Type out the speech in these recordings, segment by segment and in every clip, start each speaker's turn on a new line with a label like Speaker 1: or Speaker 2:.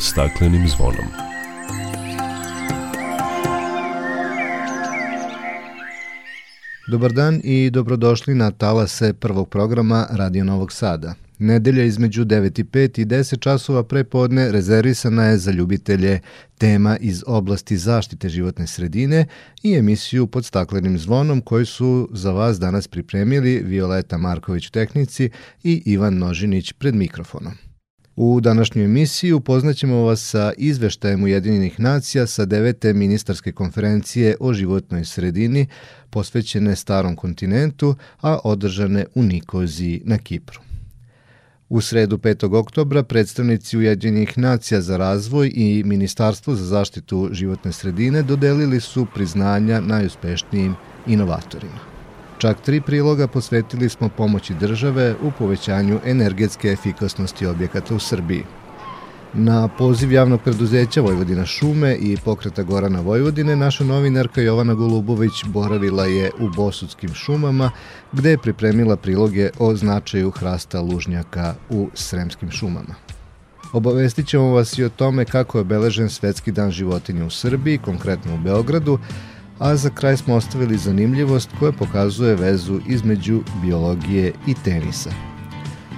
Speaker 1: staklenim zvonom.
Speaker 2: Dobar dan i dobrodošli na talase prvog programa Radio Novog Sada. Nedelja između 9 i 5 i 10 časova pre podne rezervisana je za ljubitelje tema iz oblasti zaštite životne sredine i emisiju pod staklenim zvonom koju su za vas danas pripremili Violeta Marković u tehnici i Ivan Nožinić pred mikrofonom. U današnjoj emisiji upoznaćemo vas sa izveštajem Ujedinjenih nacija sa devete ministarske konferencije o životnoj sredini posvećene starom kontinentu, a održane u Nikoziji na Kipru. U sredu 5. oktobra predstavnici Ujedinjenih nacija za razvoj i Ministarstvo za zaštitu životne sredine dodelili su priznanja najuspešnijim inovatorima. Čak tri priloga posvetili smo pomoći države u povećanju energetske efikasnosti objekata u Srbiji. Na poziv javnog preduzeća Vojvodina šume i pokreta Gorana Vojvodine, naša novinarka Jovana Golubović boravila je u Bosudskim šumama, gde je pripremila priloge o značaju hrasta lužnjaka u Sremskim šumama. Obavestit ćemo vas i o tome kako je obeležen Svetski dan životinja u Srbiji, konkretno u Beogradu, a za kraj smo ostavili zanimljivost koja pokazuje vezu između biologije i tenisa.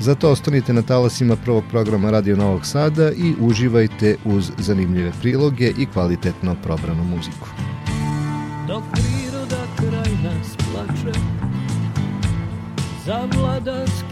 Speaker 2: Zato ostanite na talasima prvog programa Radio Novog Sada i uživajte uz zanimljive priloge i kvalitetno probranu muziku. Dok priroda kraj nas plače Za vladarskim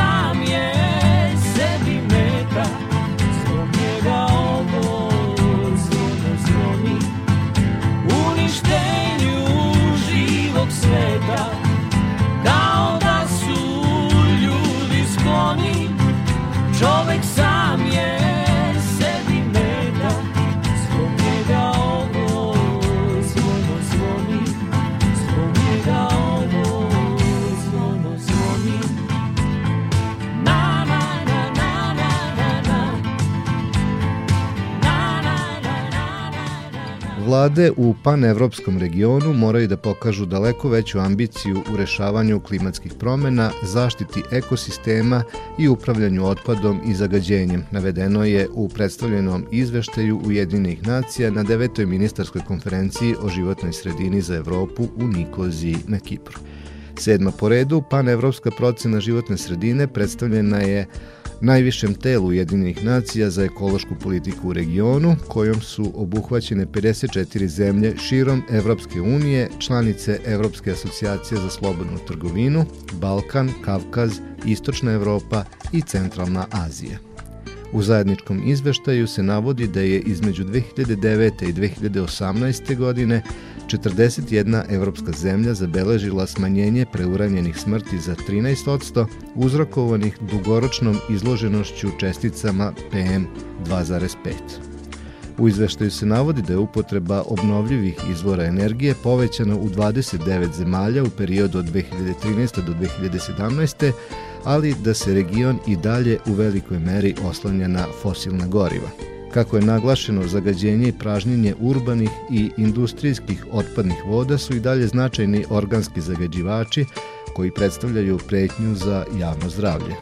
Speaker 2: Vlade u panevropskom regionu moraju da pokažu daleko veću ambiciju u rešavanju klimatskih promena, zaštiti ekosistema i upravljanju otpadom i zagađenjem, navedeno je u predstavljenom izveštaju Ujedinih nacija na devetoj ministarskoj konferenciji o životnoj sredini za Evropu u Nikoziji na Kipru. Sedma po redu, panevropska procena životne sredine predstavljena je najvišem telu Ujedinjenih nacija za ekološku politiku u regionu, kojom su obuhvaćene 54 zemlje širom Evropske unije, članice Evropske asocijacije za slobodnu trgovinu, Balkan, Kavkaz, Istočna Evropa i Centralna Azija. U zajedničkom izveštaju se navodi da je između 2009. i 2018. godine 41 evropska zemlja zabeležila smanjenje preuranjenih smrti za 13%, uzrokovanih dugoročnom izloženošću česticama PM2,5. U izveštaju se navodi da je upotreba obnovljivih izvora energije povećana u 29 zemalja u periodu od 2013. do 2017. ali da se region i dalje u velikoj meri oslanja na fosilna goriva. Kako je naglašeno, zagađenje i pražnjenje urbanih i industrijskih otpadnih voda su i dalje značajni organski zagađivači koji predstavljaju pretnju za javno zdravlje.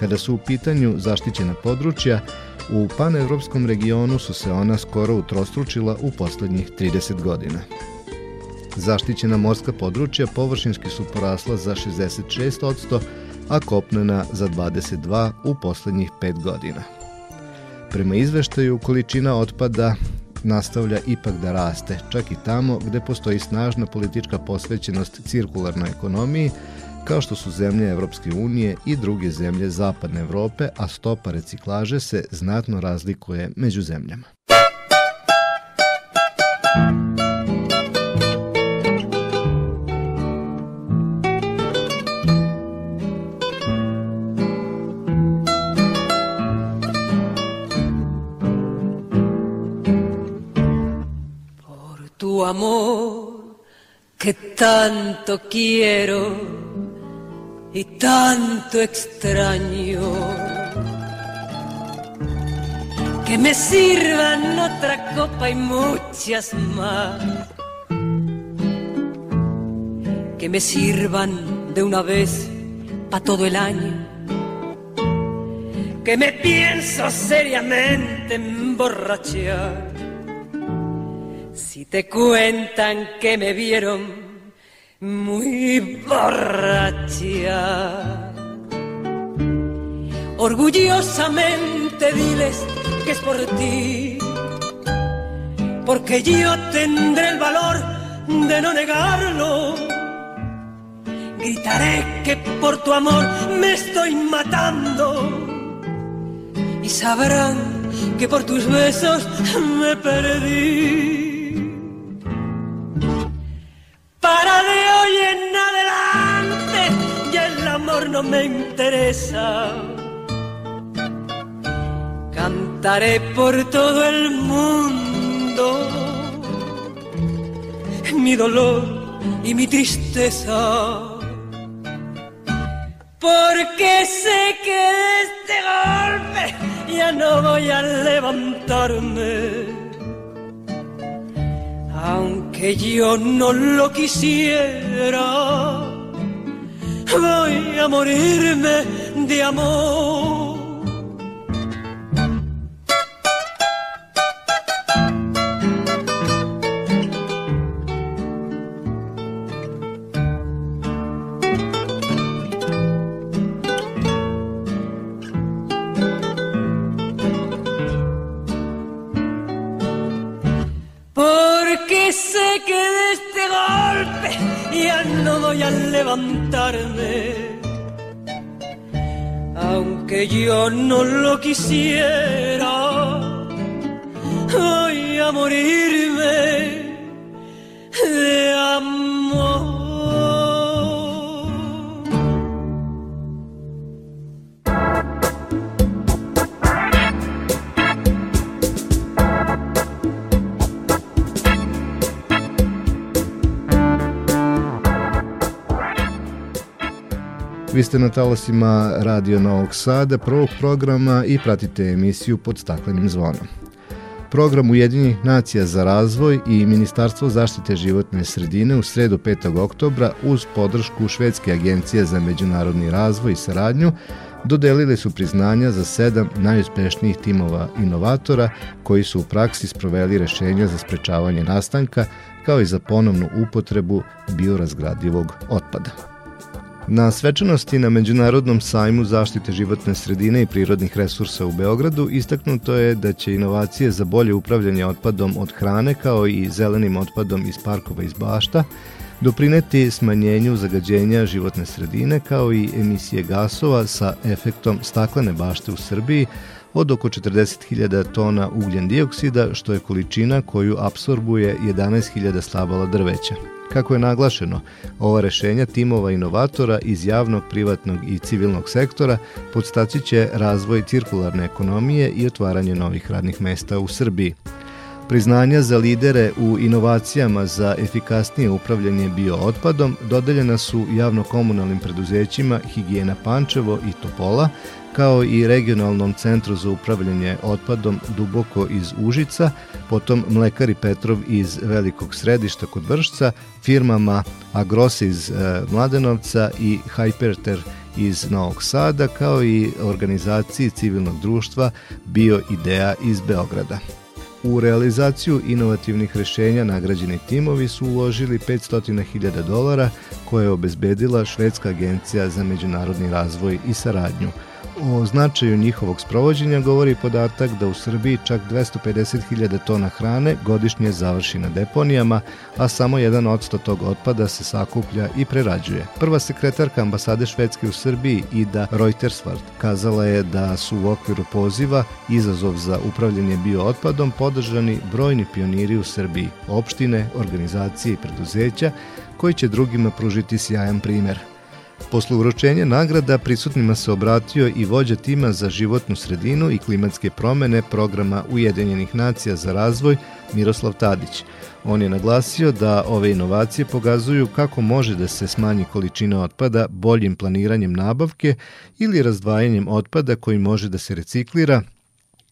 Speaker 2: Kada su u pitanju zaštićena područja, u panevropskom regionu su se ona skoro utrostručila u poslednjih 30 godina. Zaštićena morska područja površinski su porasla za 66%, a kopnena za 22 u poslednjih 5 godina. Prema izveštaju, količina otpada nastavlja ipak da raste, čak i tamo gde postoji snažna politička posvećenost cirkularnoj ekonomiji, kao što su zemlje Evropske unije i druge zemlje Zapadne Evrope, a stopa reciklaže se znatno razlikuje među zemljama.
Speaker 1: Que tanto quiero y tanto extraño. Que me sirvan otra copa y muchas más. Que me sirvan de una vez para todo el año. Que me pienso seriamente emborrachar si te cuentan que me vieron muy borracha. Orgullosamente diles que es por ti, porque yo tendré el valor de no negarlo. Gritaré que por tu amor me estoy matando y sabrán que por tus besos me perdí. Me interesa. Cantaré por todo el mundo mi dolor y mi tristeza. Porque sé que de este golpe ya no voy a levantarme aunque yo no lo quisiera, voy a morirme de amor. Porque sé que de este golpe ya no voy a levantar aunque yo no lo quisiera, voy a morirme de amor.
Speaker 2: Vi ste na talasima Radio Novog Sada, prvog programa i pratite emisiju pod staklenim zvonom. Program Ujedinjenih nacija za razvoj i Ministarstvo zaštite životne sredine u sredu 5. oktobra uz podršku Švedske agencije za međunarodni razvoj i saradnju dodelile su priznanja za sedam najuspešnijih timova inovatora koji su u praksi sproveli rešenja za sprečavanje nastanka kao i za ponovnu upotrebu biorazgradivog otpada. Na svečanosti na Međunarodnom sajmu zaštite životne sredine i prirodnih resursa u Beogradu istaknuto je da će inovacije za bolje upravljanje otpadom od hrane kao i zelenim otpadom iz parkova iz bašta doprineti smanjenju zagađenja životne sredine kao i emisije gasova sa efektom staklene bašte u Srbiji, od oko 40.000 tona ugljen dioksida, što je količina koju apsorbuje 11.000 stabala drveća. Kako je naglašeno, ova rešenja timova inovatora iz javnog, privatnog i civilnog sektora podstaći će razvoj cirkularne ekonomije i otvaranje novih radnih mesta u Srbiji. Priznanja za lidere u inovacijama za efikasnije upravljanje biootpadom dodeljena su javno-komunalnim preduzećima Higijena Pančevo i Topola, kao i Regionalnom centru za upravljanje otpadom Duboko iz Užica, potom Mlekari Petrov iz Velikog središta kod Vršca, firmama Agros iz e, Mladenovca i Hyperter iz Novog Sada, kao i organizaciji civilnog društva Bio Ideja iz Beograda. U realizaciju inovativnih rešenja nagrađeni timovi su uložili 500.000 dolara koje je obezbedila Švedska agencija za međunarodni razvoj i saradnju – O značaju njihovog sprovođenja govori podatak da u Srbiji čak 250.000 tona hrane godišnje završi na deponijama, a samo 1% tog otpada se sakuplja i prerađuje. Prva sekretarka ambasade Švedske u Srbiji Ida Reutersvart kazala je da su u okviru poziva Izazov za upravljanje biootpadom podržani brojni pioniri u Srbiji, opštine, organizacije i preduzeća koji će drugima pružiti sjajan primer – Posle uročenja nagrada prisutnima se obratio i vođa tima za životnu sredinu i klimatske promene programa Ujedinjenih nacija za razvoj Miroslav Tadić. On je naglasio da ove inovacije pokazuju kako može da se smanji količina otpada boljim planiranjem nabavke ili razdvajanjem otpada koji može da se reciklira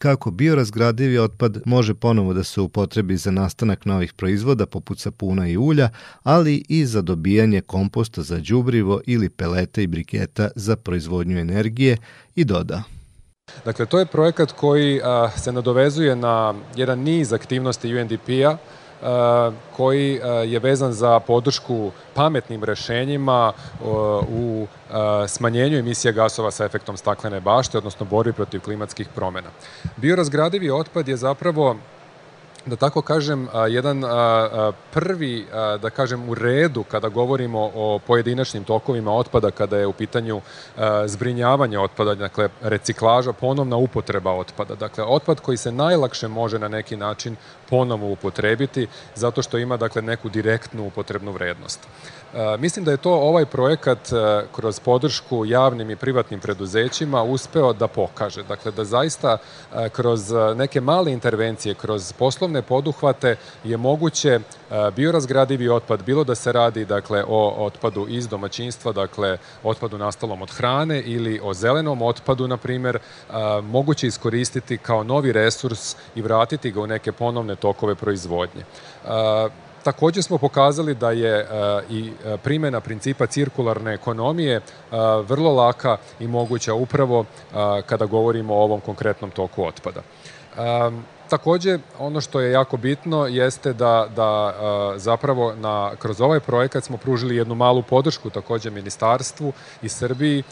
Speaker 2: kako biorazgradivi otpad može ponovo da se upotrebi za nastanak novih proizvoda poput sapuna i ulja, ali i za dobijanje komposta za đubrivo ili peleta i briketa za proizvodnju energije i doda.
Speaker 3: Dakle, to je projekat koji a, se nadovezuje na jedan niz aktivnosti UNDP-a koji je vezan za podršku pametnim rešenjima u smanjenju emisija gasova sa efektom staklene bašte, odnosno borbi protiv klimatskih promena. Biorazgradivi otpad je zapravo da tako kažem, jedan prvi, da kažem, u redu kada govorimo o pojedinačnim tokovima otpada, kada je u pitanju zbrinjavanje otpada, dakle, reciklaža, ponovna upotreba otpada. Dakle, otpad koji se najlakše može na neki način ponovo upotrebiti, zato što ima, dakle, neku direktnu upotrebnu vrednost. Mislim da je to ovaj projekat kroz podršku javnim i privatnim preduzećima uspeo da pokaže. Dakle, da zaista kroz neke male intervencije, kroz poslovne poduhvate je moguće biorazgradivi otpad, bilo da se radi dakle, o otpadu iz domaćinstva, dakle otpadu nastalom od hrane ili o zelenom otpadu, na primer, moguće iskoristiti kao novi resurs i vratiti ga u neke ponovne tokove proizvodnje. Takođe smo pokazali da je e, i e, primjena principa cirkularne ekonomije e, vrlo laka i moguća upravo kada govorimo o ovom konkretnom toku otpada. Takođe, ono što je jako bitno jeste da, da zapravo na, kroz ovaj projekat smo pružili jednu malu podršku takođe Ministarstvu i Srbiji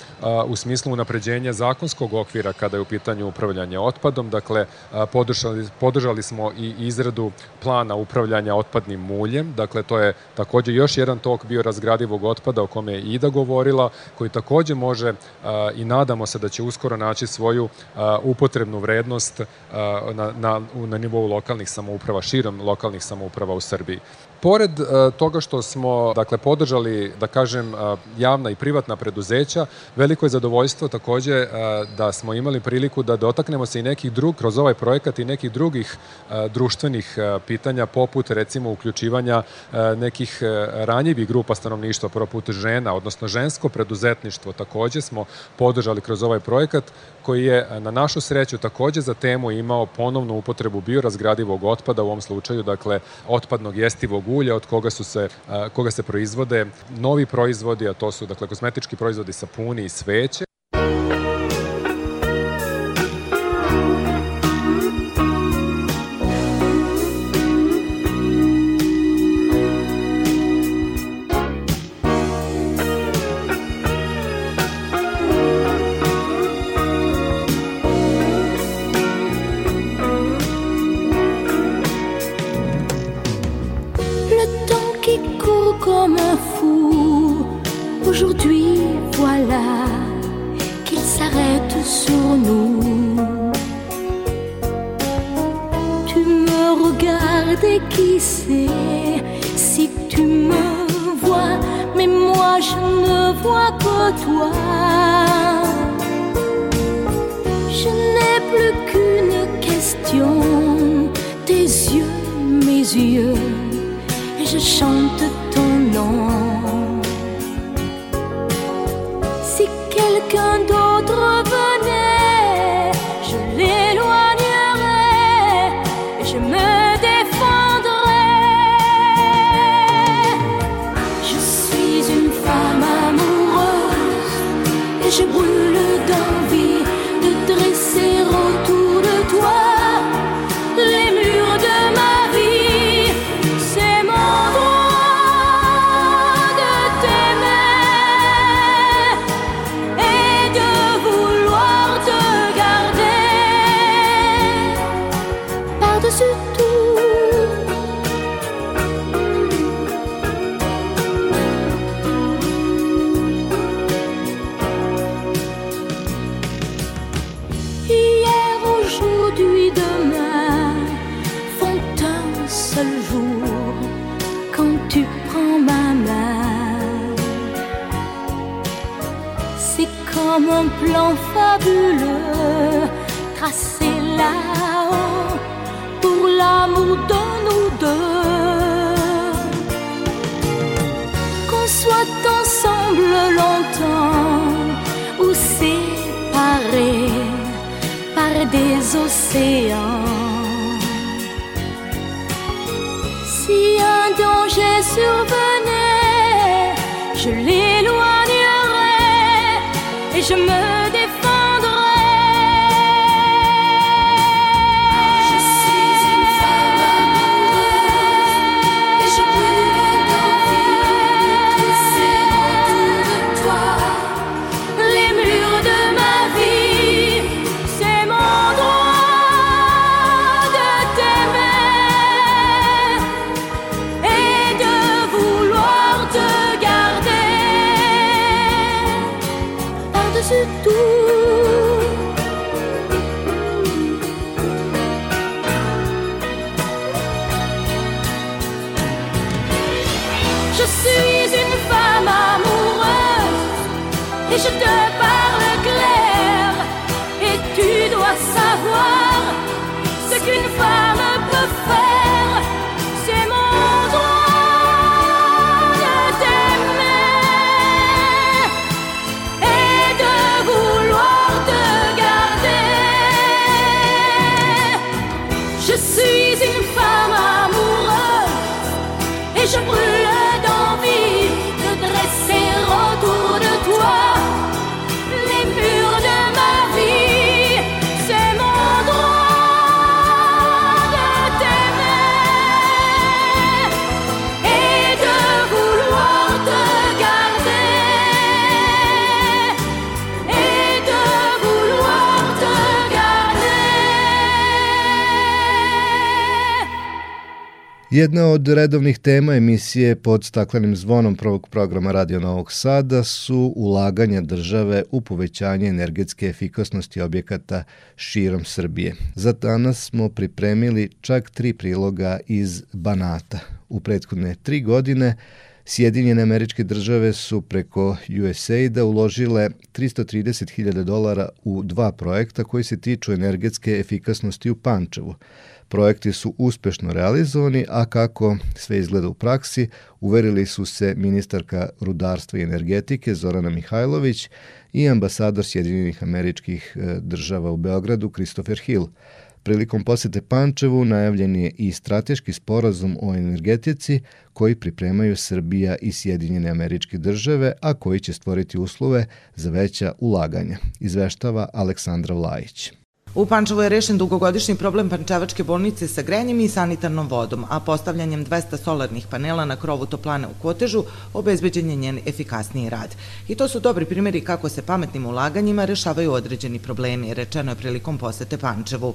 Speaker 3: u smislu unapređenja zakonskog okvira kada je u pitanju upravljanje otpadom. Dakle, podržali, podržali smo i izradu plana upravljanja otpadnim muljem. Dakle, to je takođe još jedan tok biorazgradivog otpada o kome je Ida govorila, koji takođe može i nadamo se da će uskoro naći svoju upotrebnu vrednost na, na na nivou lokalnih samouprava, širom lokalnih samouprava u Srbiji. Pored uh, toga što smo dakle podržali da kažem uh, javna i privatna preduzeća, veliko je zadovoljstvo takođe uh, da smo imali priliku da dotaknemo se i nekih drug kroz ovaj projekat i nekih drugih društvenih pitanja poput recimo uključivanja nekih ranjivih grupa stanovništva poput žena, odnosno žensko preduzetništvo takođe smo podržali kroz ovaj projekat koji je na našu sreću takođe za temu imao ponovnu upotrebu biorazgradivog otpada, u ovom slučaju dakle otpadnog jestivog ulja od koga su se koga se proizvode novi proizvodi, a to su dakle kozmetički proizvodi sapuni i sveće.
Speaker 4: Comme un plan fabuleux tracé là-haut pour l'amour de nous deux. Qu'on soit ensemble longtemps ou séparés par des océans. Si un danger survenait, je l'éloignerais 为什么
Speaker 2: Jedna od redovnih tema emisije pod staklenim zvonom prvog programa Radio Novog Sada su ulaganja države u povećanje energetske efikasnosti objekata širom Srbije. Za danas smo pripremili čak tri priloga iz Banata. U prethodne tri godine Sjedinjene američke države su preko USAID-a uložile 330.000 dolara u dva projekta koji se tiču energetske efikasnosti u Pančevu. Projekti su uspešno realizovani, a kako sve izgleda u praksi, uverili su se ministarka rudarstva i energetike Zorana Mihajlović i ambasador Sjedinjenih američkih e, država u Beogradu Christopher Hill. Prilikom posete Pančevu najavljen je i strateški sporazum o energetici koji pripremaju Srbija i Sjedinjene američke države, a koji će stvoriti uslove za veća ulaganja, izveštava Aleksandra Vlajić.
Speaker 5: U Pančevu je rešen dugogodišnji problem Pančevačke bolnice sa grenjem i sanitarnom vodom, a postavljanjem 200 solarnih panela na krovu toplane u Kotežu obezbeđen je njen efikasniji rad. I to su dobri primjeri kako se pametnim ulaganjima rešavaju određeni problemi, rečeno je prilikom posete Pančevu.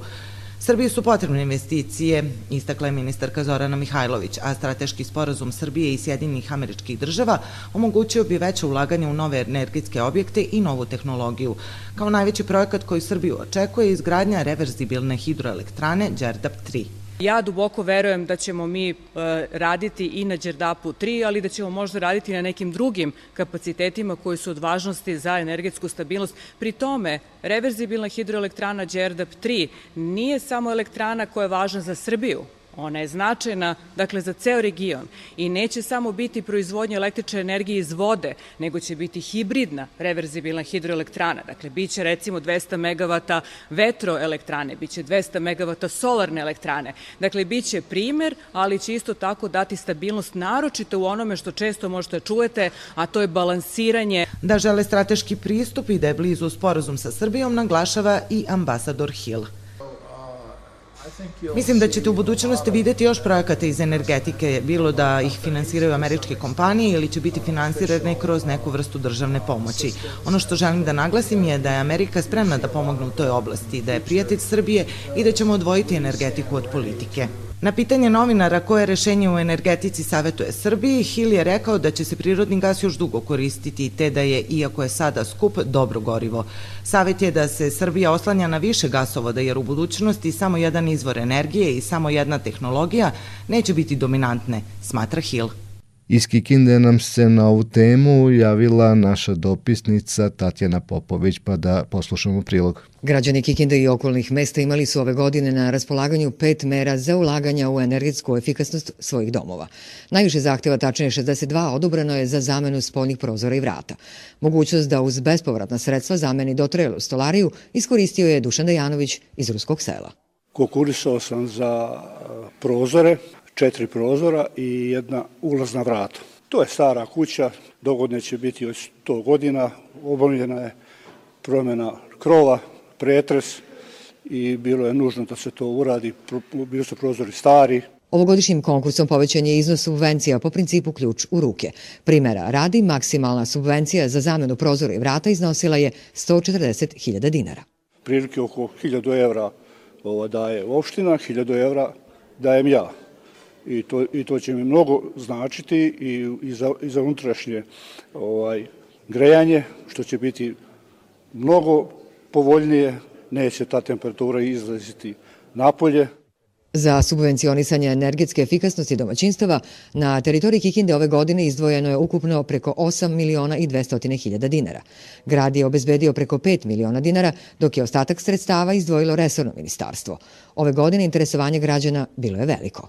Speaker 5: Srbiji su potrebne investicije, istakla je ministarka Zorana Mihajlović, a strateški sporazum Srbije i Sjedinjenih američkih država omogućio bi veće ulaganje u nove energetske objekte i novu tehnologiju. Kao najveći projekat koji Srbiju očekuje je izgradnja reverzibilne hidroelektrane Đerdap 3.
Speaker 6: Ja duboko verujem da ćemo mi e, raditi i na Đerdapu 3, ali da ćemo možda raditi na nekim drugim kapacitetima koji su od važnosti za energetsku stabilnost. Pri tome, reverzibilna hidroelektrana Đerdap 3 nije samo elektrana koja je važna za Srbiju, Ona je značajna dakle, za ceo region i neće samo biti proizvodnja električne energije iz vode, nego će biti hibridna reverzibilna hidroelektrana. Dakle, biće recimo 200 MW vetroelektrane, biće 200 MW solarne elektrane. Dakle, biće primer, ali će isto tako dati stabilnost, naročito u onome što često možete da čujete, a to je balansiranje.
Speaker 5: Da žele strateški pristup i da je blizu sporazum sa Srbijom, naglašava i ambasador Hill. Mislim da ćete u budućnosti videti još projekata iz energetike, bilo da ih finansiraju američke kompanije ili će biti finansirane kroz neku vrstu državne pomoći. Ono što želim da naglasim je da je Amerika spremna da pomogne u toj oblasti, da je prijatelj Srbije i da ćemo odvojiti energetiku od politike. Na pitanje novinara koje rešenje u energetici savetuje Srbiji, Hill je rekao da će se prirodni gas još dugo koristiti te da je, iako je sada skup, dobro gorivo. Savet je da se Srbija oslanja na više gasovoda jer u budućnosti samo jedan izvor energije i samo jedna tehnologija neće biti dominantne, smatra Hill.
Speaker 2: Iz Kikinde nam se na ovu temu javila naša dopisnica Tatjana Popović, pa da poslušamo prilog.
Speaker 7: Građani Kikinde i okolnih mesta imali su ove godine na raspolaganju pet mera za ulaganja u energetsku efikasnost svojih domova. Najviše zahteva, tačnije 62, odobrano je za zamenu spoljnih prozora i vrata. Mogućnost da uz bespovratna sredstva zameni dotrelu stolariju iskoristio je Dušan Dejanović iz Ruskog sela.
Speaker 8: Konkurisao sam za prozore, četiri prozora i jedna ulazna vrata. To je stara kuća, dogodne će biti od 100 godina, obavljena je promjena krova, pretres i bilo je nužno da se to uradi, bili su prozori stari,
Speaker 7: Ovogodišnjim konkursom povećan je iznos subvencija po principu ključ u ruke. Primera radi, maksimalna subvencija za zamenu prozora i vrata iznosila je 140.000 dinara.
Speaker 8: Prilike oko 1000 evra daje opština, 1000 evra dajem ja i to, i to će mi mnogo značiti i, i, za, i za unutrašnje ovaj, grejanje, što će biti mnogo povoljnije, neće ta temperatura izlaziti napolje.
Speaker 7: Za subvencionisanje energetske efikasnosti domaćinstava na teritoriji Kikinde ove godine izdvojeno je ukupno preko 8 miliona i 200 hiljada dinara. Grad je obezbedio preko 5 miliona dinara, dok je ostatak sredstava izdvojilo resorno ministarstvo. Ove godine interesovanje građana bilo je veliko.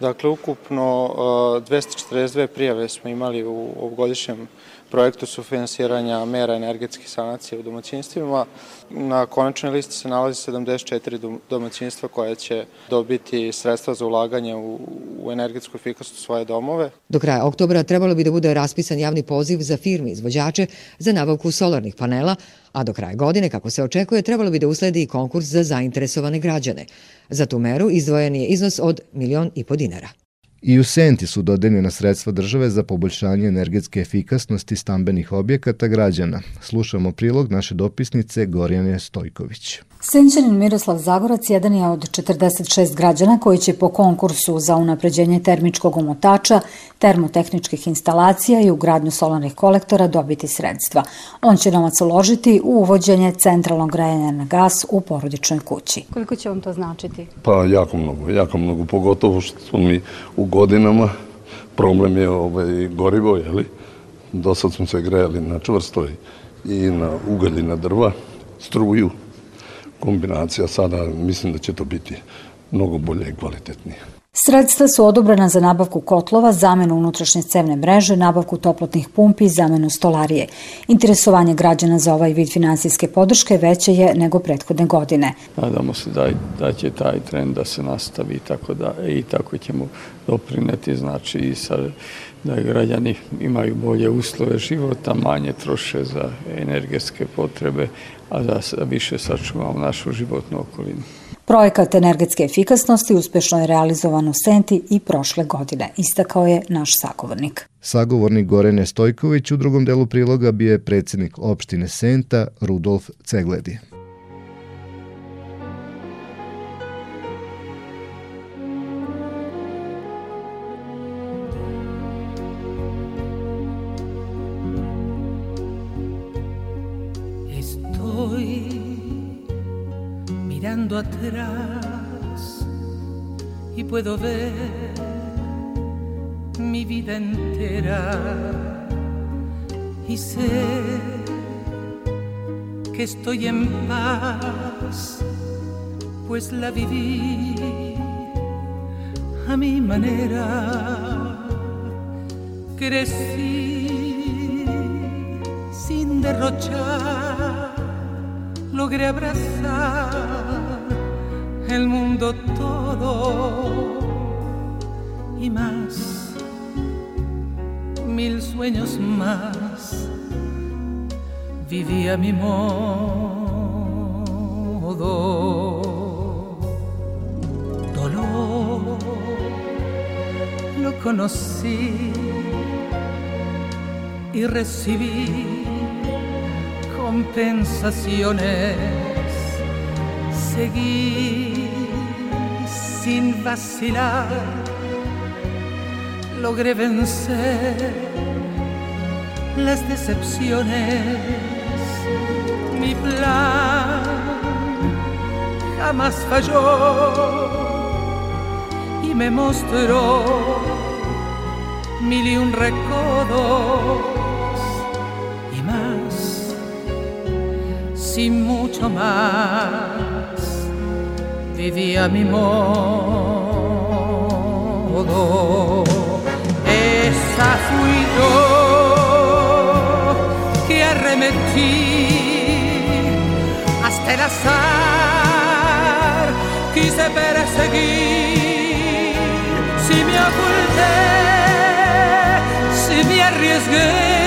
Speaker 9: Dakle, ukupno 242 prijave smo imali u ovogodišnjem projektu sufinansiranja mera energetske sanacije u domaćinstvima. Na konačnoj listi se nalazi 74 domaćinstva koja će dobiti sredstva za ulaganje u, u energetsku efikasnost svoje domove.
Speaker 7: Do kraja oktobra trebalo bi da bude raspisan javni poziv za firme izvođače za nabavku solarnih panela, a do kraja godine, kako se očekuje, trebalo bi da usledi i konkurs za zainteresovane građane. Za tu meru izdvojen je iznos od milion i po dinara.
Speaker 2: I u Senti su dodeljena sredstva države za poboljšanje energetske efikasnosti stambenih objekata građana. Slušamo prilog naše dopisnice Gorjane Stojković.
Speaker 10: Senčanin Miroslav Zagorac jedan je od 46 građana koji će po konkursu za unapređenje termičkog umotača, termotehničkih instalacija i ugradnju solarnih kolektora dobiti sredstva. On će novac uložiti u uvođenje centralnog grejanja na gas u porodičnoj kući.
Speaker 11: Koliko će vam to značiti?
Speaker 12: Pa jako mnogo, jako mnogo, pogotovo što smo mi u godinama, problem je ovaj, gorivo, jeli? Do sad smo se grejali na čvrstoj i na ugalj i na drva, struju, kombinacija sada mislim da će to biti mnogo bolje i kvalitetnije.
Speaker 10: Sredstva su odobrena za nabavku kotlova, zamenu unutrašnje cevne mreže, nabavku toplotnih pumpi i zamenu stolarije. Interesovanje građana za ovaj vid finansijske podrške veće je nego prethodne godine.
Speaker 13: Nadamo se da, da će taj trend da se nastavi i tako, da, i tako ćemo doprineti znači i sa, da građani imaju bolje uslove života, manje troše za energetske potrebe, a da više sačuvamo našu životnu okolinu.
Speaker 10: Projekat energetske efikasnosti uspešno je realizovan u Senti i prošle godine, istakao je naš sagovornik.
Speaker 2: Sagovornik Gorene Stojković u drugom delu priloga bio je predsednik opštine Senta Rudolf Cegledi.
Speaker 1: Atrás
Speaker 11: puedo ver mi vida entera y sé que estoy en paz, pues la viví a mi manera. Crecí sin derrochar, logré abrazar el mundo todo y más, mil sueños más, vivía mi modo. Dolor, lo conocí y recibí compensaciones. Seguí sin vacilar, logré vencer las decepciones. Mi plan jamás falló y me mostró mil y un recodos y más, sin mucho más, vivía mi modo. Esa fui yo que arremetí hasta el azar, quise perseguir, si me oculté si me arriesgué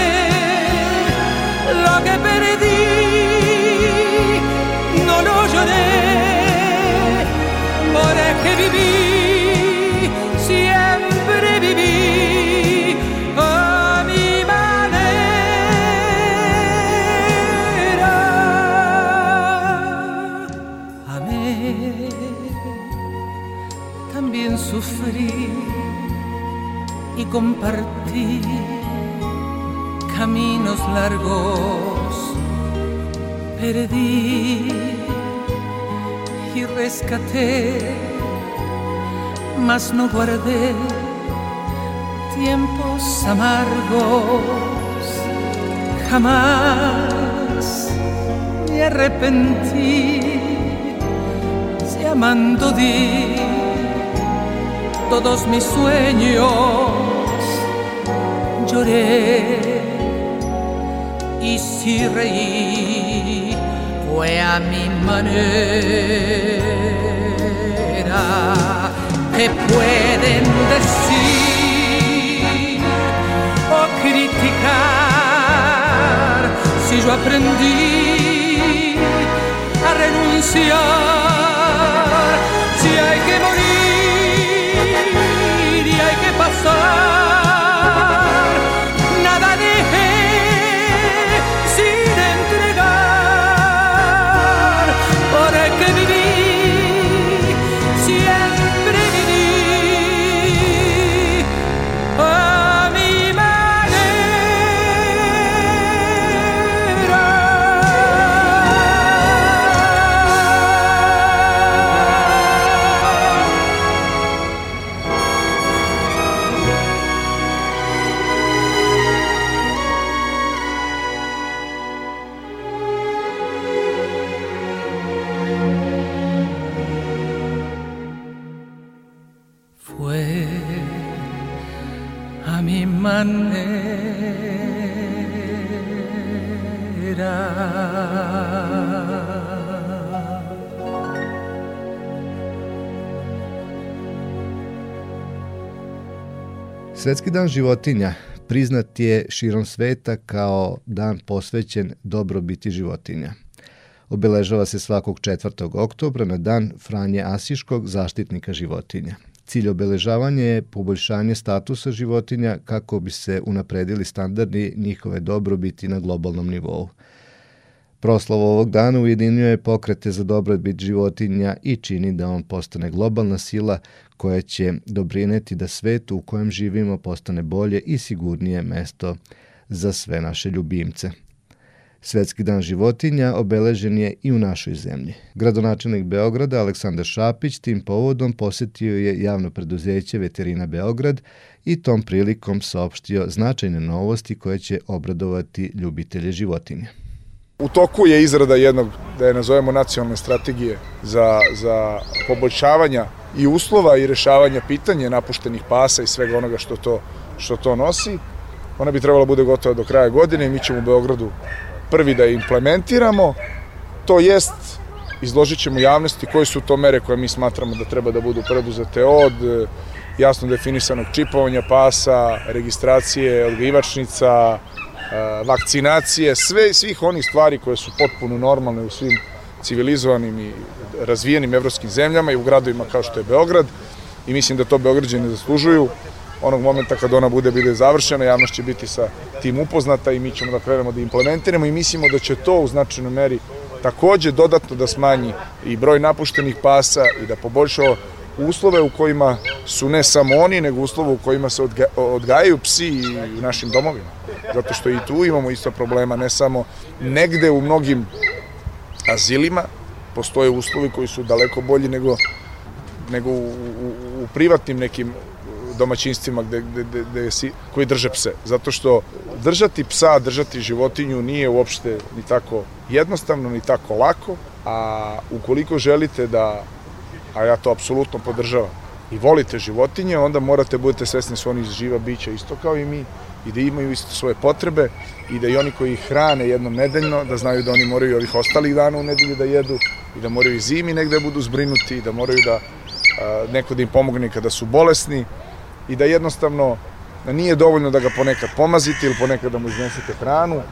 Speaker 11: También sufrí y compartí caminos largos, perdí y rescaté, mas no guardé tiempos amargos, jamás me arrepentí, si amando di todos mis sueños. Lloré y si reí. Fue a mi manera. ¿Qué pueden decir o criticar si yo aprendí renunciar? Si hay que morir Fue a mi manera.
Speaker 2: Svetski dan životinja priznat je širom sveta kao dan posvećen dobrobiti životinja. Obeležava se svakog 4. oktobra na dan Franje Asiškog, zaštitnika životinja. Cilj obeležavanja je poboljšanje statusa životinja kako bi se unapredili standardi njihove dobrobiti na globalnom nivou. Proslava ovog dana ujedinjuje pokrete za dobrobit životinja i čini da on postane globalna sila koja će doprineti da svet u kojem živimo postane bolje i sigurnije mesto za sve naše ljubimce. Svetski dan životinja obeležen je i u našoj zemlji. Gradonačelnik Beograda Aleksandar Šapić tim povodom posetio je javno preduzeće Veterina Beograd i tom prilikom saopštio značajne novosti koje će obradovati ljubitelje životinja.
Speaker 14: U toku je izrada jednog, da je nazovemo, nacionalne strategije za, za poboljšavanja i uslova i rešavanja pitanja napuštenih pasa i svega onoga što to, što to nosi. Ona bi trebala bude gotova do kraja godine i mi ćemo u Beogradu prvi da implementiramo. To jest, izložit ćemo javnosti koje su to mere koje mi smatramo da treba da budu preduzete od e, jasno definisanog čipovanja pasa, registracije odgajivačnica, vakcinacije, sve, svih onih stvari koje su potpuno normalne u svim civilizovanim i razvijenim evropskim zemljama i u gradovima kao što je Beograd i mislim da to Beograđani zaslužuju. Onog momenta kad ona bude bude završena, javnost će biti sa tim upoznata i mi ćemo da krenemo da implementiramo i mislimo da će to u značajnoj meri takođe dodatno da smanji i broj napuštenih pasa i da poboljša uslove u kojima su ne samo oni, nego uslove u kojima se odga, odgajaju psi u našim domovima. Zato što i tu imamo isto problema, ne samo negde u mnogim azilima postoje uslovi koji su daleko bolji nego, nego u, u, u privatnim nekim domaćinstvima gde, gde, gde, gde si, koji drže pse. Zato što držati psa, držati životinju nije uopšte ni tako jednostavno, ni tako lako, a ukoliko želite da a ja to apsolutno podržavam, i volite životinje, onda morate budete svesni da su oni živa bića isto kao i mi i da imaju isto svoje potrebe i da i oni koji ih hrane jednom nedeljno, da znaju da oni moraju ovih ostalih dana u nedelji da jedu i da moraju i zimi negde budu zbrinuti i da moraju da a, neko da im pomogne kada su bolesni i da jednostavno nije dovoljno da ga ponekad pomazite ili ponekad da mu iznesete hranu. E,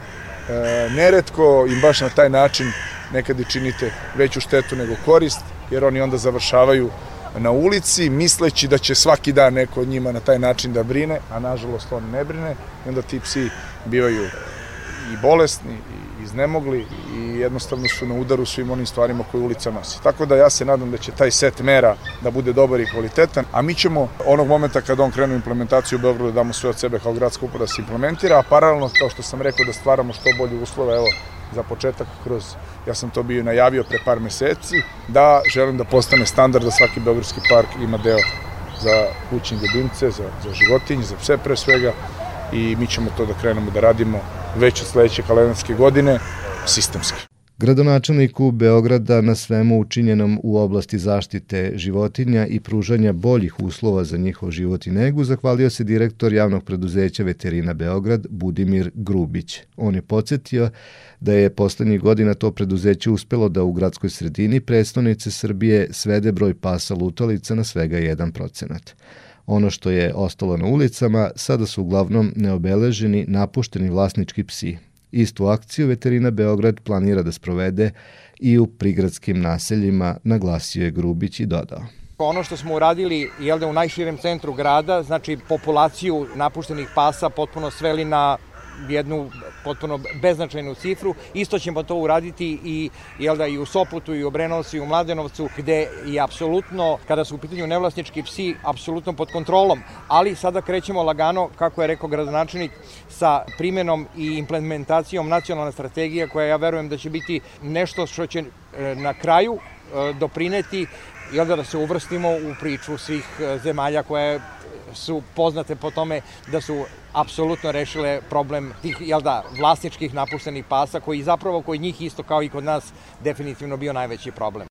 Speaker 14: neretko im baš na taj način nekad i činite veću štetu nego korist jer oni onda završavaju na ulici, misleći da će svaki dan neko od njima na taj način da brine, a nažalost on ne brine, i onda ti psi bivaju i bolesni, i iznemogli i jednostavno su na udaru svim onim stvarima koje ulica nosi. Tako da ja se nadam da će taj set mera da bude dobar i kvalitetan, a mi ćemo onog momenta kada on krenu implementaciju u Beogradu da damo sve od sebe kao gradska uprava da se implementira, a paralelno, kao što sam rekao, da stvaramo što bolje uslove, evo, za početak kroz, ja sam to bio najavio pre par meseci, da želim da postane standard da svaki Beogradski park ima deo za kućne ljubimce, za, za životinje, za pse pre svega i mi ćemo to da krenemo da radimo već od sledeće kalendarske godine sistemski.
Speaker 2: Gradonačelniku Beograda na svemu učinjenom u oblasti zaštite životinja i pružanja boljih uslova za njihov život i negu zahvalio se direktor javnog preduzeća Veterina Beograd Budimir Grubić. On je podsjetio da je poslednjih godina to preduzeće uspelo da u gradskoj sredini predstavnice Srbije svede broj pasa lutalica na svega 1%. Ono što je ostalo na ulicama sada su uglavnom neobeleženi napušteni vlasnički psi, Istu akciju Veterina Beograd planira da sprovede i u prigradskim naseljima, naglasio je Grubić i dodao.
Speaker 15: Ono što smo uradili jel da, u najširem centru grada, znači populaciju napuštenih pasa potpuno sveli na jednu potpuno beznačajnu cifru. Isto ćemo to uraditi i, jel da, i u Soputu, i u Brenovcu, i u Mladenovcu, gde je apsolutno, kada su u pitanju nevlasnički psi, apsolutno pod kontrolom. Ali sada krećemo lagano, kako je rekao gradonačelnik, sa primenom i implementacijom nacionalne strategije, koja ja verujem da će biti nešto što će e, na kraju e, doprineti i onda da se uvrstimo u priču svih e, zemalja koje su poznate po tome da su apsolutno rešile problem tih, jel da, vlasničkih napuštenih pasa, koji zapravo kod njih isto kao i kod nas definitivno bio najveći problem.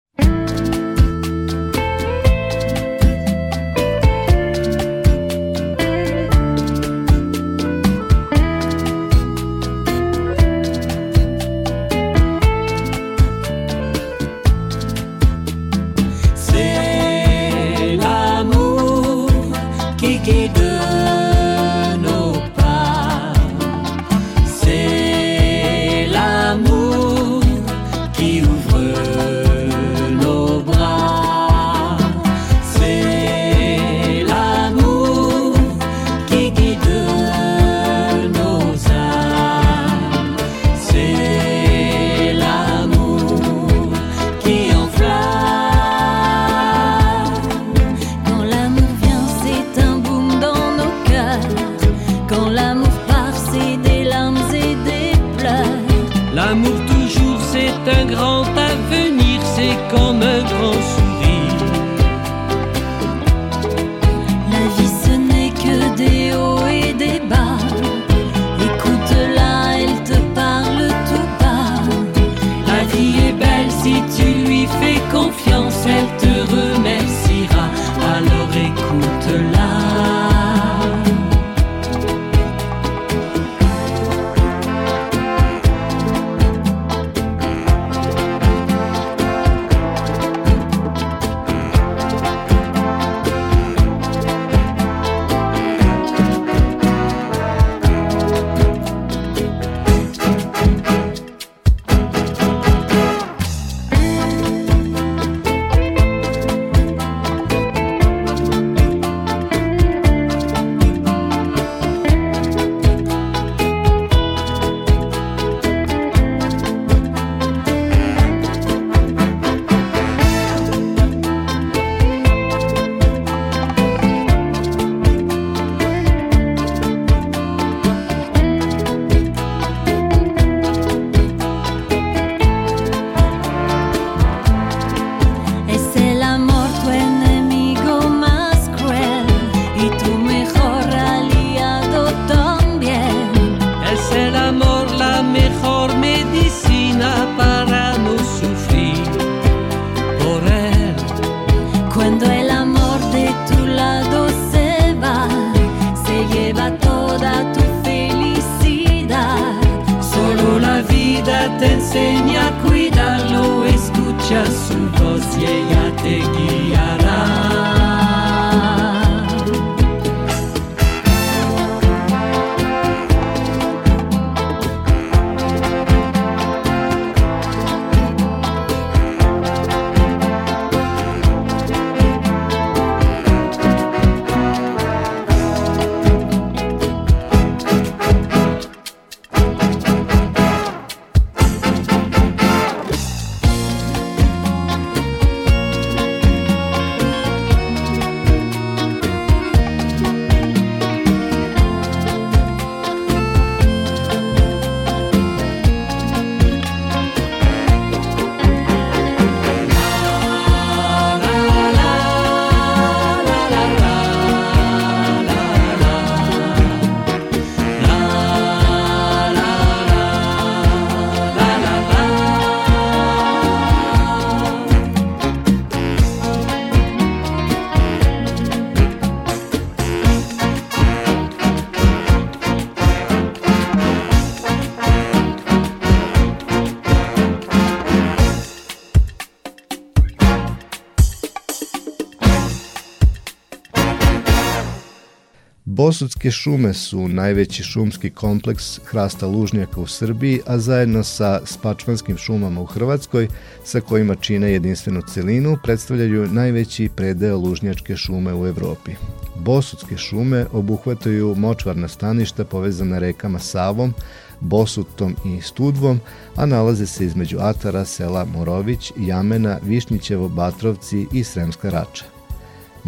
Speaker 2: Bosutske šume su najveći šumski kompleks hrasta lužnjaka u Srbiji, a zajedno sa spačvanskim šumama u Hrvatskoj, sa kojima čine jedinstvenu celinu, predstavljaju najveći predeo lužnjačke šume u Evropi. Bosutske šume obuhvataju močvarna staništa povezana rekama Savom, Bosutom i Studvom, a nalaze se između Atara, sela Morović, Jamena, Višnjićevo, Batrovci i Sremska Rača.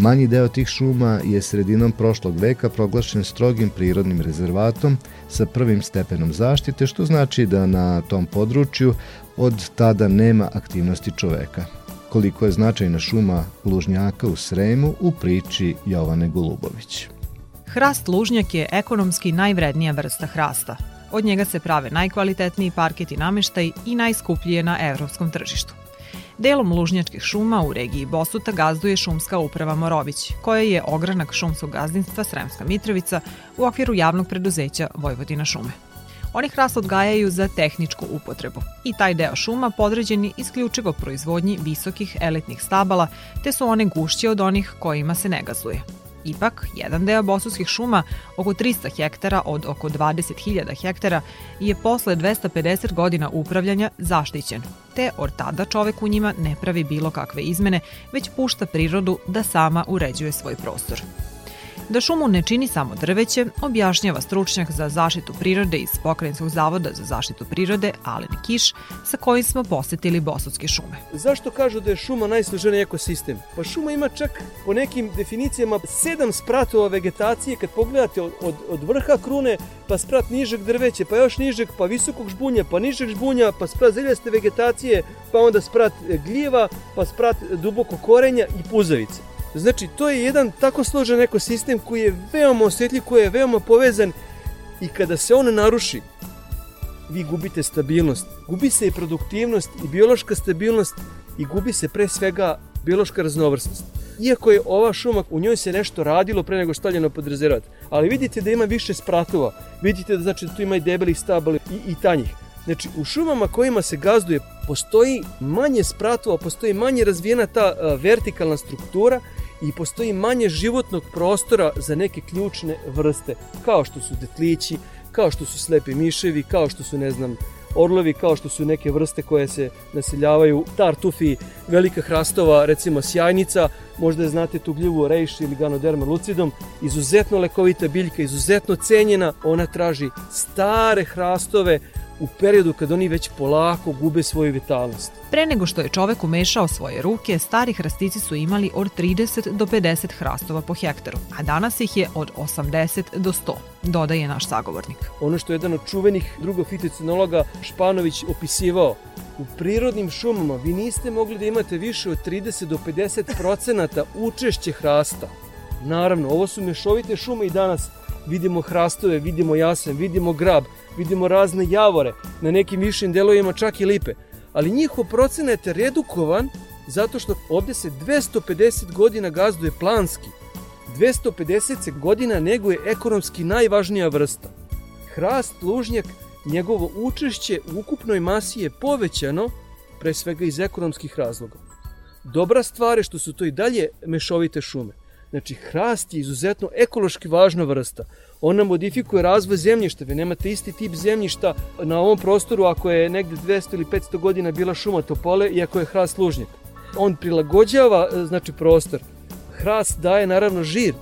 Speaker 2: Manji deo tih šuma je sredinom prošlog veka proglašen strogim prirodnim rezervatom sa prvim stepenom zaštite, što znači da na tom području od tada nema aktivnosti čoveka. Koliko je značajna šuma lužnjaka u Sremu u priči Jovane Golubović.
Speaker 16: Hrast lužnjak je ekonomski najvrednija vrsta hrasta. Od njega se prave najkvalitetniji parket i nameštaj i najskuplji je na evropskom tržištu. Delom lužnjačkih šuma u regiji Bosuta gazduje šumska uprava Morović, koja je ogranak šumskog gazdinstva Sremska Mitrovica u okviru javnog preduzeća Vojvodina šume. Oni hrast odgajaju za tehničku upotrebu i taj deo šuma podređen je isključivo proizvodnji visokih elitnih stabala, te su one gušće od onih kojima se ne gazduje. Ipak, jedan deo bosanskih šuma, oko 300 hektara od oko 20.000 hektara, je posle 250 godina upravljanja zaštićen, te od tada čovek u njima ne pravi bilo kakve izmene, već pušta prirodu da sama uređuje svoj prostor. Da šumu ne čini samo drveće, objašnjava stručnjak za zaštitu prirode iz Pokrajinskog zavoda za zaštitu prirode Alen Kiš, sa kojim smo posetili Bosutske šume.
Speaker 17: Zašto kažu da je šuma najsloženiji ekosistem? Pa šuma ima čak po nekim definicijama sedam spratova vegetacije kad pogledate od, od, od vrha krune pa sprat nižeg drveća, pa još nižeg, pa visokog žbunja, pa nižeg žbunja, pa sprat zeljaste vegetacije, pa onda sprat gljeva, pa sprat duboko korenja i puzavice. Znači, to je jedan tako složen ekosistem koji je veoma osjetljiv, koji je veoma povezan i kada se on naruši, vi gubite stabilnost. Gubi se i produktivnost i biološka stabilnost i gubi se pre svega biološka raznovrsnost. Iako je ova šuma, u njoj se nešto radilo pre nego stavljeno pod rezervat, ali vidite da ima više spratova, vidite da znači da tu ima i debelih stabala i, i tanjih. Znači, u šumama kojima se gazduje postoji manje spratova, postoji manje razvijena ta a, vertikalna struktura i postoji manje životnog prostora za neke ključne vrste, kao što su detlići, kao što su slepi miševi, kao što su, ne znam, orlovi, kao što su neke vrste koje se naseljavaju, tartufi, velika hrastova, recimo sjajnica, možda je znate tu gljivu rejš ili ganoderma lucidum, izuzetno lekovita biljka, izuzetno cenjena, ona traži stare hrastove, u periodu kad oni već polako gube svoju vitalnost.
Speaker 16: Pre nego što je čovek umešao svoje ruke, stari hrastici su imali od 30 do 50 hrastova po hektaru, a danas ih je od 80 do 100, dodaje naš sagovornik.
Speaker 17: Ono što je jedan od čuvenih drugofitocinologa Španović opisivao, u prirodnim šumama vi niste mogli da imate više od 30 do 50 procenata učešće hrasta. Naravno, ovo su mešovite šume i danas vidimo hrastove, vidimo jasen, vidimo grab, vidimo razne javore, na nekim višim delovima čak i lipe. Ali njihov procenat je redukovan zato što ovde se 250 godina gazduje planski. 250 godina neguje ekonomski najvažnija vrsta. Hrast, lužnjak, njegovo učešće u ukupnoj masi je povećano, pre svega iz ekonomskih razloga. Dobra stvar je što su to i dalje mešovite šume. Znači, hrast je izuzetno ekološki važna vrsta. Ona modifikuje razvoj zemljišta. Vi nemate isti tip zemljišta na ovom prostoru ako je negde 200 ili 500 godina bila šuma topole i ako je hrast lužnjak. On prilagođava znači, prostor. Hrast daje naravno žir.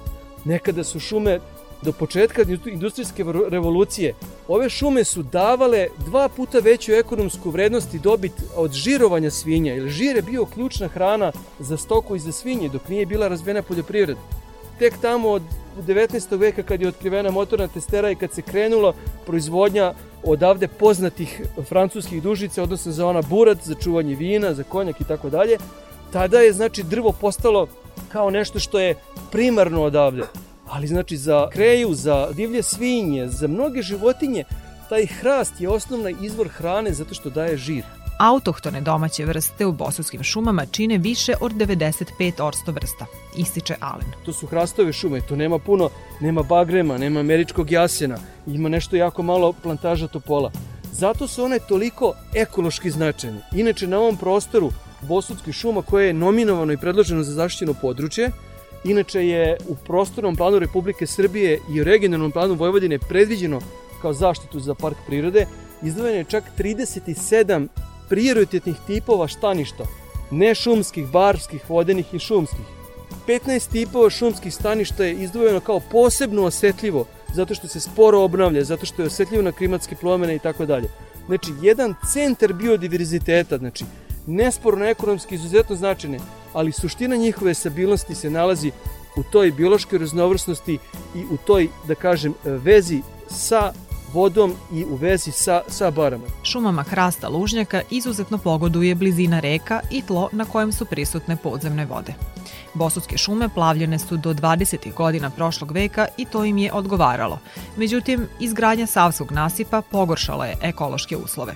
Speaker 17: Nekada su šume do početka industrijske revolucije ove šume su davale dva puta veću ekonomsku vrednost i dobit od žirovanja svinja, jer žir je bio ključna hrana za stoku i za svinje, dok nije bila razvijena poljoprivreda. Tek tamo od 19. veka kad je otkrivena motorna testera i kad se krenula proizvodnja odavde poznatih francuskih dužica, odnosno za ona burat, za čuvanje vina, za konjak i tako dalje, tada je znači drvo postalo kao nešto što je primarno odavde. Ali znači za kreju, za divlje svinje, za mnoge životinje, taj hrast je osnovna izvor hrane zato što daje žir.
Speaker 16: Autohtone domaće vrste u bosutskim šumama čine više od 95 orsto vrsta, ističe Alen.
Speaker 17: To su hrastove šume, to nema puno, nema bagrema, nema američkog jasena, ima nešto jako malo plantaža topola. Zato su one toliko ekološki značajne. Inače, na ovom prostoru Bosutskih šuma koje je nominovano i predloženo za zaštićeno područje, Inače je u prostornom planu Republike Srbije i regionalnom planu Vojvodine predviđeno kao zaštitu za park prirode, izdvojeno je čak 37 prioritetnih tipova štaništa, ne šumskih, barskih, vodenih i šumskih. 15 tipova šumskih staništa je izdvojeno kao posebno osetljivo, zato što se sporo obnavlja, zato što je osetljivo na klimatske promene i tako dalje. Znači, jedan centar biodiverziteta, znači, nesporno ekonomski izuzetno značajne, ali suština njihove stabilnosti se nalazi u toj biološkoj raznovrsnosti i u toj, da kažem, vezi sa vodom i u vezi sa, sa barama.
Speaker 16: Šumama hrasta lužnjaka izuzetno pogoduje blizina reka i tlo na kojem su prisutne podzemne vode. Bosutske šume plavljene su do 20. godina prošlog veka i to im je odgovaralo. Međutim, izgradnja Savskog nasipa pogoršala je ekološke uslove.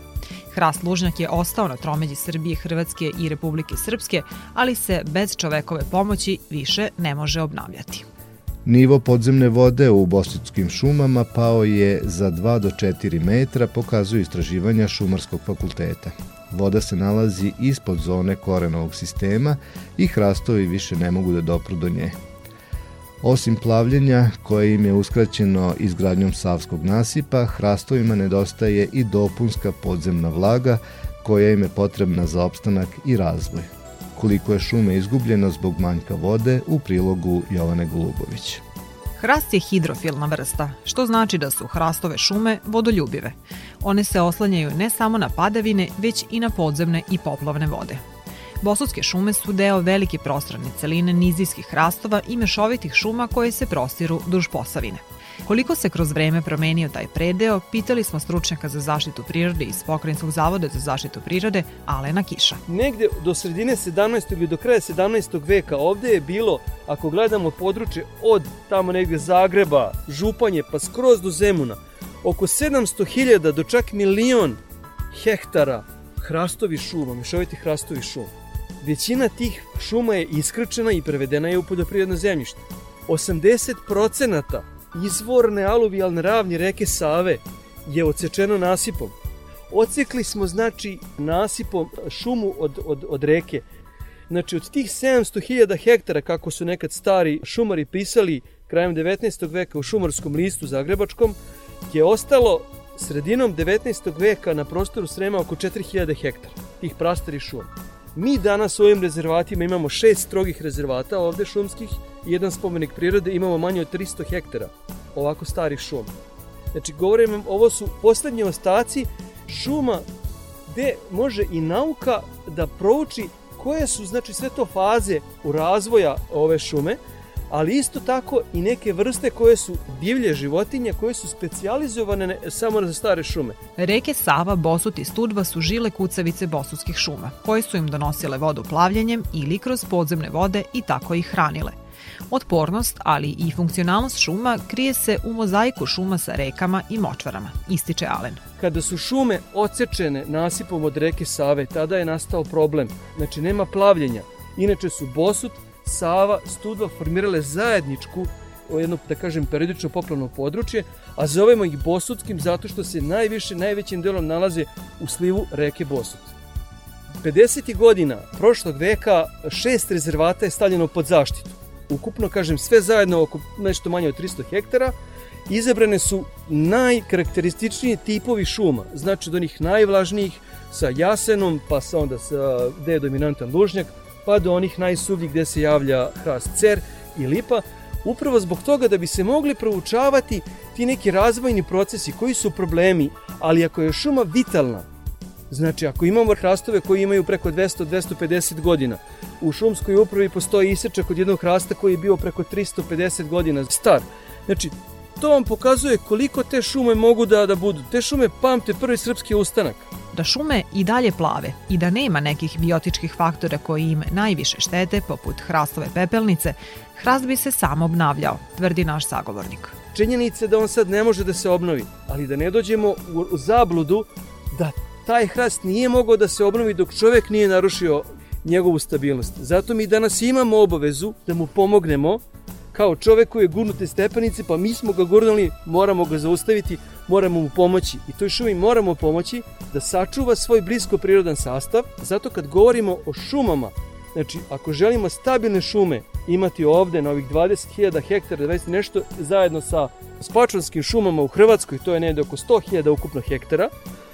Speaker 16: Hrast lužnjak je ostao na tromeđi Srbije, Hrvatske i Republike Srpske, ali se bez čovekove pomoći više ne može obnavljati.
Speaker 2: Nivo podzemne vode u Bosutskim šumama pao je za 2 do 4 metra, pokazuju istraživanja Šumarskog fakulteta. Voda se nalazi ispod zone korenovog sistema i hrastovi više ne mogu da dopru do nje. Osim plavljenja koje im je uskraćeno izgradnjom Savskog nasipa, hrastovima nedostaje i dopunska podzemna vlaga koja im je potrebna za opstanak i razvoj. Koliko je šume izgubljeno zbog manjka vode u prilogu Jovane Golubović.
Speaker 16: Hrast je hidrofilna vrsta, što znači da su hrastove šume vodoljubive. One se oslanjaju ne samo na padavine, već i na podzemne i poplavne vode. Bosutske šume su deo velike prostrane celine nizijskih hrastova i mešovitih šuma koje se prostiru duž Posavine. Koliko se kroz vreme promenio taj predeo, pitali smo stručnjaka za zaštitu prirode iz Pokrajinskog zavoda za zaštitu prirode Alena Kiša.
Speaker 17: Negde do sredine 17. ili do kraja 17. veka ovde je bilo, ako gledamo područje od tamo negde Zagreba, Županje pa skroz do Zemuna, oko 700.000 do čak milion hektara hrastovi šuma, mešoviti hrastovi šuma. Većina tih šuma je iskrčena i prevedena je u poljoprivredno zemljište. 80% izvorne aluvijalne ravni reke Save je odsečeno nasipom. Ocekli smo, znači, nasipom šumu od, od, od reke. Znači, od tih 700.000 hektara, kako su nekad stari šumari pisali krajem 19. veka u šumarskom listu zagrebačkom, je ostalo sredinom 19. veka na prostoru Srema oko 4000 hektara tih prastarih šuma. Mi danas u ovim rezervatima imamo šest strogih rezervata ovde šumskih i jedan spomenik prirode, imamo manje od 300 hektara ovako starih šuma. Znači, govorim vam, ovo su poslednji ostaci šuma gde može i nauka da prouči koje su, znači, sve to faze u razvoja ove šume, ali isto tako i neke vrste koje su divlje životinje koje su specijalizovane samo za stare šume.
Speaker 16: Reke Sava, Bosut i Studva su žile kucavice bosutskih šuma, koje su im donosile vodu plavljenjem ili kroz podzemne vode i tako ih hranile. Otpornost, ali i funkcionalnost šuma krije se u mozaiku šuma sa rekama i močvarama, ističe Alen.
Speaker 17: Kada su šume ocečene nasipom od reke Save, tada je nastao problem. Znači, nema plavljenja. Inače su Bosut, Sava, Studva formirale zajedničku jedno, da kažem, periodično poplavno područje, a zovemo ih Bosutskim zato što se najviše, najvećim delom nalaze u slivu reke Bosut. 50. godina prošlog veka šest rezervata je stavljeno pod zaštitu. Ukupno, kažem, sve zajedno oko nešto manje od 300 hektara, izabrane su najkarakterističniji tipovi šuma, znači od onih najvlažnijih sa jasenom, pa sa onda sa, gde je dominantan lužnjak, pa do onih najsuvljih gde se javlja hrast cer i lipa, upravo zbog toga da bi se mogli proučavati ti neki razvojni procesi, koji su problemi, ali ako je šuma vitalna, znači ako imamo hrastove koji imaju preko 200-250 godina, u šumskoj upravi postoji isečak od jednog hrasta koji je bio preko 350 godina star. Znači, to vam pokazuje koliko te šume mogu da, da budu. Te šume pamte prvi srpski ustanak
Speaker 16: da šume i dalje plave i da nema nekih biotičkih faktora koji im najviše štete, poput hrastove pepelnice, hrast bi se sam obnavljao, tvrdi naš sagovornik.
Speaker 17: Činjenica je da on sad ne može da se obnovi, ali da ne dođemo u zabludu da taj hrast nije mogao da se obnovi dok čovek nije narušio njegovu stabilnost. Zato mi danas imamo obavezu da mu pomognemo kao čovek koji je gurnute stepenice, pa mi smo ga gurnuli, moramo ga zaustaviti, moramo mu pomoći. I toj šumi moramo pomoći da sačuva svoj blisko prirodan sastav. Zato kad govorimo o šumama, znači ako želimo stabilne šume imati ovde na ovih 20.000 hektara, da nešto zajedno sa spačvanskim šumama u Hrvatskoj, to je negde oko 100.000 ukupno hektara,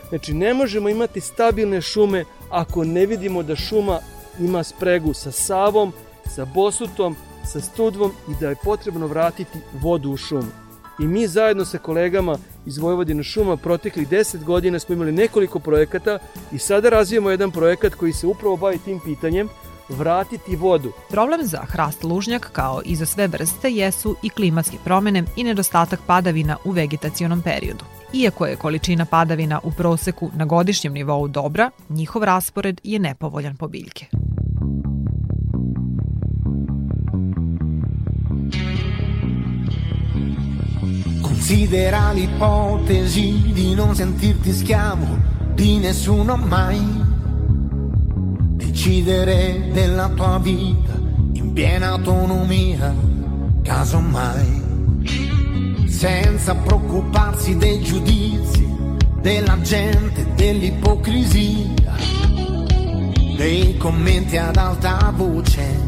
Speaker 17: znači ne možemo imati stabilne šume ako ne vidimo da šuma ima spregu sa Savom, sa Bosutom, sa Studvom i da je potrebno vratiti vodu u šumu. I mi zajedno sa kolegama iz Vojvodina šuma proteklih 10 godina smo imali nekoliko projekata i sada razvijamo jedan projekat koji se upravo bavi tim pitanjem vratiti vodu.
Speaker 16: Problem za hrast lužnjak kao i za sve vrste jesu i klimatske promene i nedostatak padavina u vegetacionom periodu. Iako je količina padavina u proseku na godišnjem nivou dobra, njihov raspored je nepovoljan po biljke.
Speaker 18: Considera l'ipotesi di non sentirti schiavo di nessuno mai. Decidere della tua vita in piena autonomia, casomai. Senza preoccuparsi dei giudizi della gente, dell'ipocrisia, dei commenti ad alta voce,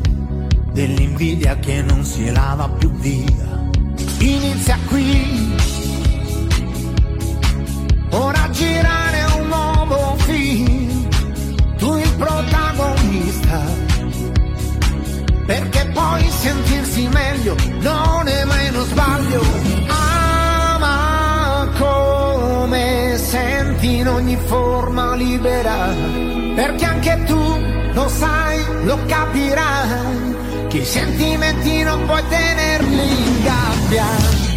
Speaker 18: dell'invidia che non si lava più via inizia qui. Ora girare un nuovo film, tu il protagonista, perché poi sentirsi meglio, non è mai uno sbaglio. Ama come senti in ogni forma libera, perché anche tu lo sai, lo capirai, che i sentimenti non puoi tenerli in gabbia.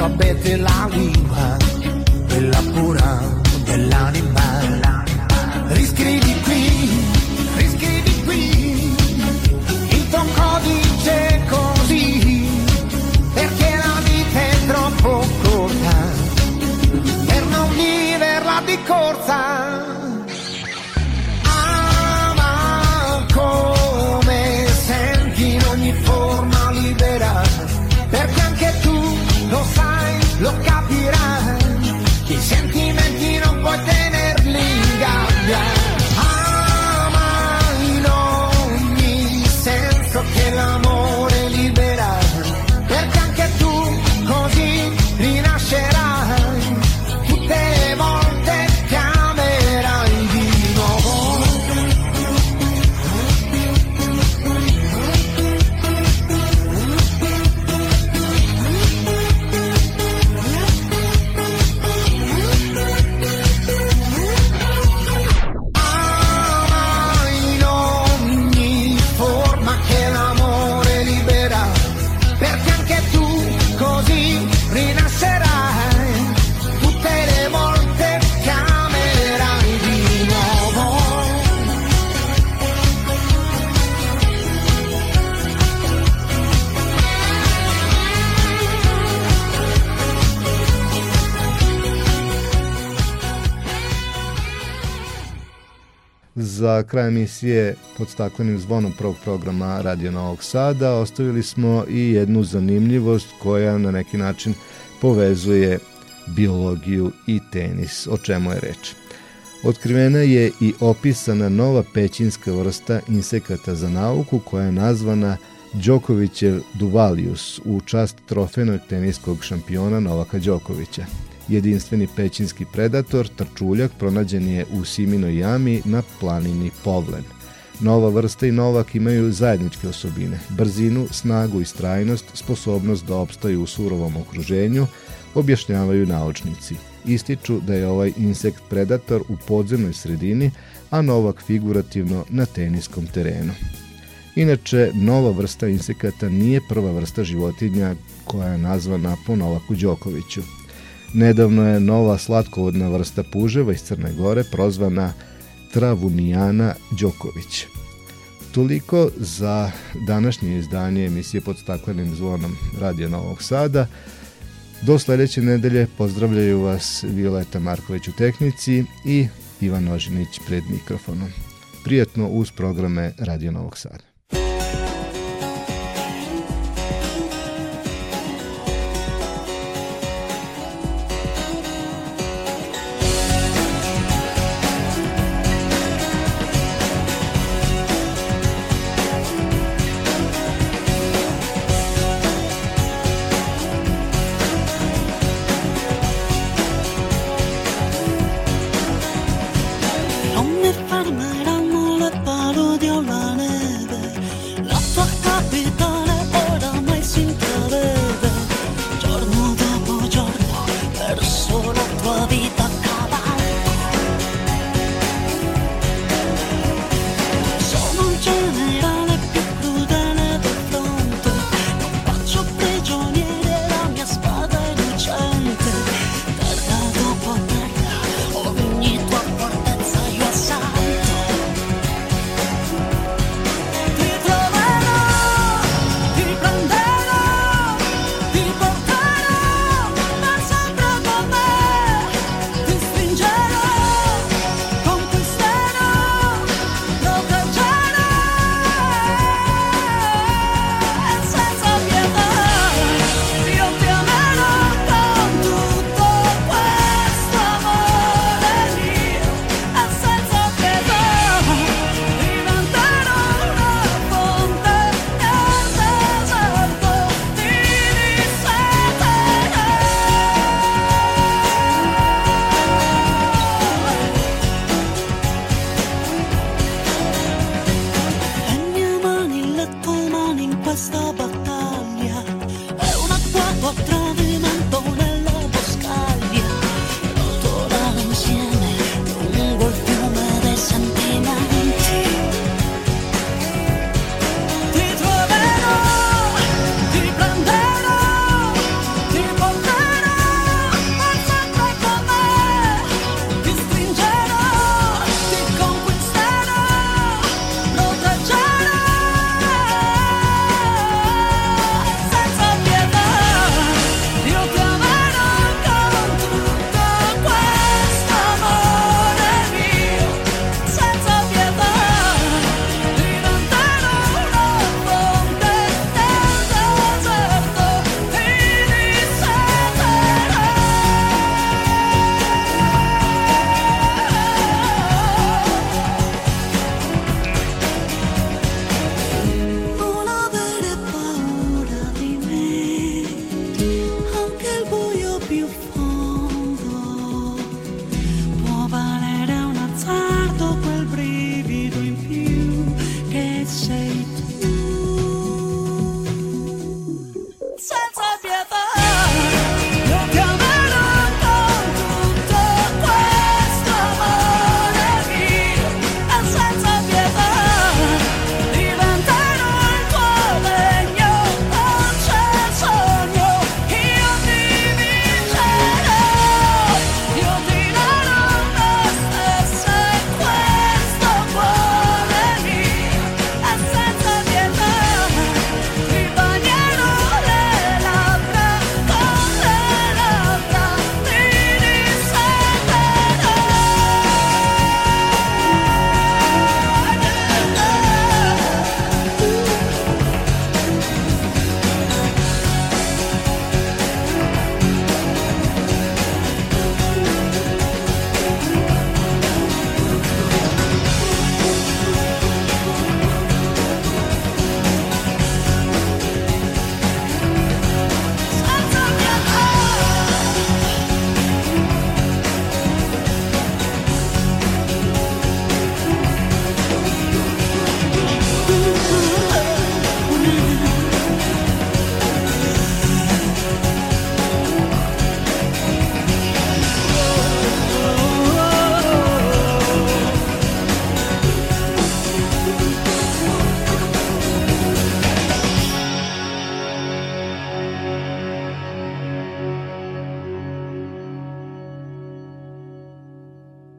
Speaker 18: a Betty la Ouija.
Speaker 2: Za kraj emisije pod staklenim zvonom prvog programa Radio Novog Sada ostavili smo i jednu zanimljivost koja na neki način povezuje biologiju i tenis. O čemu je reč? Otkrivena je i opisana nova pećinska vrsta insekata za nauku koja je nazvana Đokovićev Duvalius u čast trofejnog teniskog šampiona Novaka Đokovića. Jedinstveni pećinski predator, trčuljak, pronađen je u Siminoj jami na planini Povlen. Nova vrsta i Novak imaju zajedničke osobine, brzinu, snagu i strajnost, sposobnost da opstaju u surovom okruženju, objašnjavaju naučnici. Ističu da je ovaj insekt predator u podzemnoj sredini, a Novak figurativno na teniskom terenu. Inače, nova vrsta insekata nije prva vrsta životinja koja je nazvana po Novaku Đokoviću. Nedavno je nova slatkovodna vrsta puževa iz Crne Gore prozvana Travunijana Đoković. Toliko za današnje izdanje emisije pod staklenim zvonom Radio Novog Sada. Do sledeće nedelje pozdravljaju vas Violeta Marković u tehnici i Ivan Ožinić pred mikrofonom. Prijatno uz programe Radio Novog Sada.